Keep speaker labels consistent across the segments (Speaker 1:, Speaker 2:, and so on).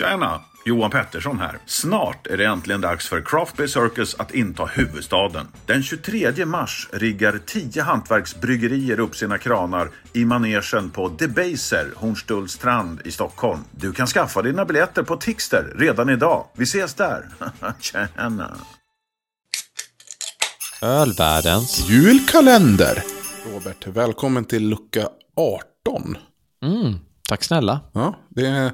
Speaker 1: Tjena! Johan Pettersson här. Snart är det äntligen dags för Craft Beer Circus att inta huvudstaden. Den 23 mars riggar 10 hantverksbryggerier upp sina kranar i manegen på Debaser, Hornstullstrand i Stockholm. Du kan skaffa dina biljetter på Tixter redan idag. Vi ses där! Tjena!
Speaker 2: Ölvärldens.
Speaker 3: Julkalender! Robert, välkommen till lucka 18.
Speaker 2: Mm, tack snälla.
Speaker 3: Ja, det är,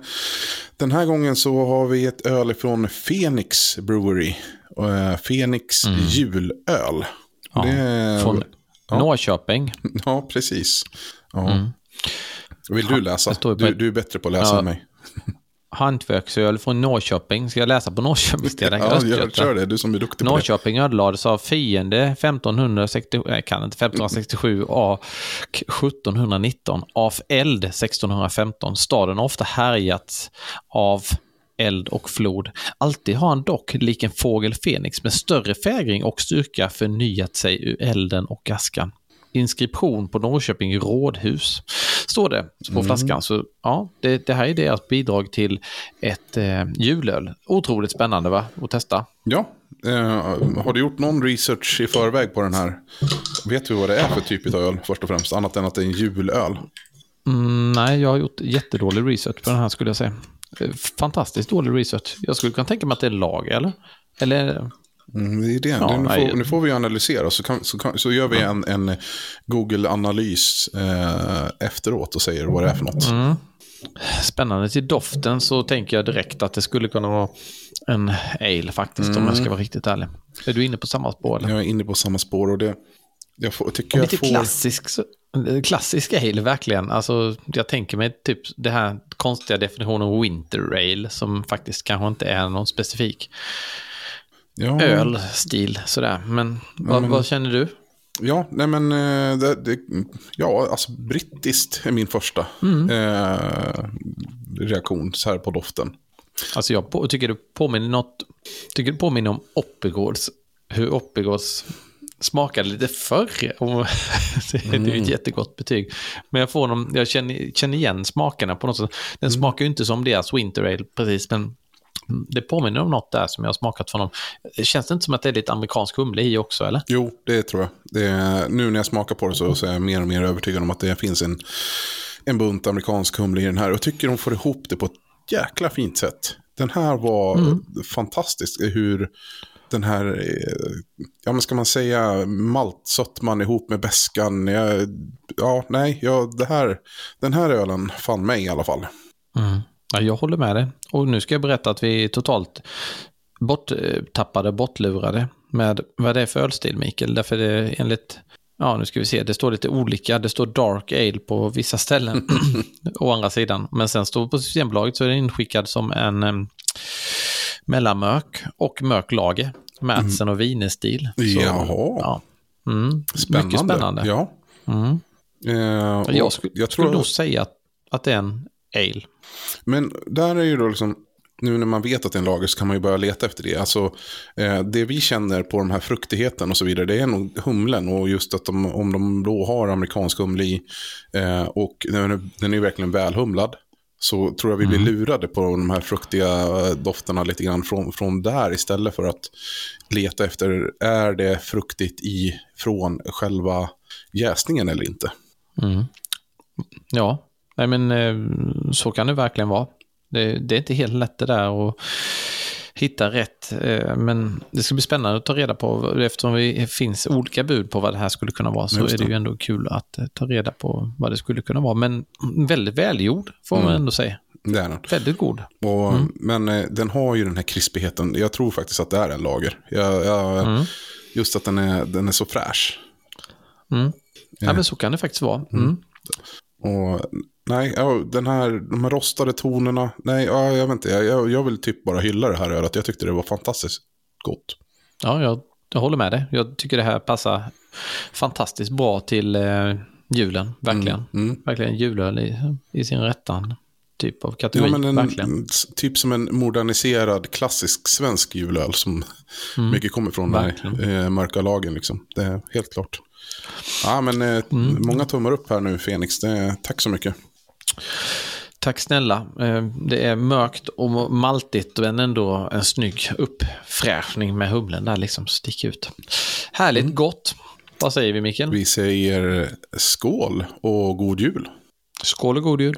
Speaker 3: den här gången så har vi ett öl från Phoenix Brewery. Uh, Phoenix julöl.
Speaker 2: Ja,
Speaker 3: Det
Speaker 2: Från
Speaker 3: ja.
Speaker 2: Norrköping.
Speaker 3: Ja, precis. Ja.
Speaker 2: Mm.
Speaker 3: Vill du läsa? Du, du är bättre på att läsa än mig.
Speaker 2: Hantverksöl från Norrköping. Ska jag läsa på Norrköpingsdialekt?
Speaker 3: Ja, gör,
Speaker 2: Östergötland.
Speaker 3: kör det. Du som är duktig.
Speaker 2: Norrköping ödelades av fiende 1567, jag kan inte, 1567 och 1719 av eld 1615. Staden har ofta härjats av eld och flod. Alltid har han dock, lik en fågel Fenix med större fägring och styrka, förnyat sig ur elden och askan. Inskription på Norrköping rådhus, står det på flaskan. Så ja, det, det här är deras bidrag till ett eh, julöl. Otroligt spännande va? Att testa.
Speaker 3: Ja. Eh, har du gjort någon research i förväg på den här? Vet du vad det är för typ av öl först och främst? Annat än att det är en julöl.
Speaker 2: Mm, nej, jag har gjort jättedålig research på den här skulle jag säga. Eh, Fantastiskt dålig research. Jag skulle kunna tänka mig att det är lager, eller? Eller?
Speaker 3: Mm, det är det.
Speaker 2: Ja,
Speaker 3: nu, får, nu får vi analysera så, kan, så, kan, så gör vi en, en Google-analys eh, efteråt och säger vad det är för något.
Speaker 2: Mm. Spännande till doften så tänker jag direkt att det skulle kunna vara en ale faktiskt, om jag ska vara riktigt ärlig. Är du inne på samma spår? Eller?
Speaker 3: Jag är inne på samma spår och det jag får, tycker jag
Speaker 2: Lite
Speaker 3: får...
Speaker 2: klassisk, klassisk ale, verkligen. Alltså, jag tänker mig typ det här konstiga definitionen winter ale, som faktiskt kanske inte är någon specifik
Speaker 3: Ja,
Speaker 2: ölstil. Sådär. Men, vad,
Speaker 3: men-
Speaker 2: vad känner du?
Speaker 3: Ja, nej men eh, det, det, ja, alltså brittiskt är min första
Speaker 2: Mm.
Speaker 3: eh, reaktion så här på doften.
Speaker 2: Alltså jag på, tycker det påminner något, tycker det påminner om Oppigårds, hur Oppigårds smakade lite förr. Det är ju ett jättegott betyg. Men jag, får dem, jag känner, känner igen smakerna på något sätt. Den smakar ju inte som deras Winter Ale precis, men det påminner om något där som jag har smakat från dem. Känns det inte som att det är lite amerikansk humle i också, eller?
Speaker 3: Jo, det tror jag. Det är, nu när jag smakar på det så, så är jag mer och mer övertygad om att det finns en, en bunt amerikansk humle i den här. Jag tycker de får ihop det på ett jäkla fint sätt. Den här var fantastisk hur den här, eh, ja men ska man säga, maltsötman ihop med beskan. Jag, ja, nej, ja, det här, den här ölen fann mig i alla fall.
Speaker 2: Ja, jag håller med dig. Och nu ska jag berätta att vi är totalt borttappade, bortlurade med vad det är för ölstil, Mikael. Därför det är enligt, ja nu ska vi se, det står lite olika. Det står Dark Ale på vissa ställen, å andra sidan. Men sen står på Systembolaget så är den inskickad som en um, mellanmörk och mörk lager. Madsen och vinestil. Så,
Speaker 3: Jaha.
Speaker 2: Ja. Mm,
Speaker 3: Spännande.
Speaker 2: Mycket spännande.
Speaker 3: Ja.
Speaker 2: Mm.
Speaker 3: Eh,
Speaker 2: Jag, skulle,
Speaker 3: jag
Speaker 2: skulle
Speaker 3: tror,
Speaker 2: nog säga att, att det är en ale.
Speaker 3: Men där är ju då liksom, nu när man vet att det är en lager så kan man ju börja leta efter det. Alltså, eh, det vi känner på de här fruktigheten och så vidare, det är nog humlen. Och just att de, om de då har amerikansk humle i, eh, och den är, den är ju verkligen välhumlad, så tror jag vi blir lurade på de här fruktiga eh, dofterna lite grann från, från där istället för att leta efter, är det fruktigt i från själva jäsningen eller inte?
Speaker 2: Mm. Ja, nej men eh, så kan det verkligen vara. Det, det är inte helt lätt det där att hitta rätt. eh, Men det ska bli spännande att ta reda på, eftersom det finns olika bud på vad det här skulle kunna vara, så är det ju ändå kul att eh, ta reda på vad det skulle kunna vara. Men väldigt välgjord, får man
Speaker 3: Mm.
Speaker 2: ändå säga.
Speaker 3: Det är den.
Speaker 2: Väldigt god.
Speaker 3: Och, Men eh, den har ju den här krispigheten. Jag tror faktiskt att det är en lager. Jag, jag, Just att den är, den är så fräsch.
Speaker 2: Mm. Ja, men så kan det faktiskt vara. Mm.
Speaker 3: Och, nej, ja, den här, de här rostade tonerna. Nej, ja, jag vet inte. Jag, jag, vill typ bara hylla det här ölet. Jag tyckte det var fantastiskt gott.
Speaker 2: Ja, jag, jag håller med dig. Jag tycker det här passar fantastiskt bra till eh, julen, verkligen.
Speaker 3: Mm.
Speaker 2: Verkligen julöl i, i sin rättan typ av
Speaker 3: Ja,
Speaker 2: kategori.
Speaker 3: men en, typ som en moderniserad klassisk svensk julöl som mycket kommer från den eh, mörka lagen. Liksom. Det är helt klart. Ja, men eh, många tummar upp här nu, Fenix. Det, tack så mycket.
Speaker 2: Tack snälla. Eh, Det är mörkt och maltigt men ändå en snygg uppfräschning med humlen där liksom sticker ut. Härligt gott. Vad säger vi Mikael?
Speaker 3: Vi säger skål och god jul.
Speaker 2: Skål och god jul.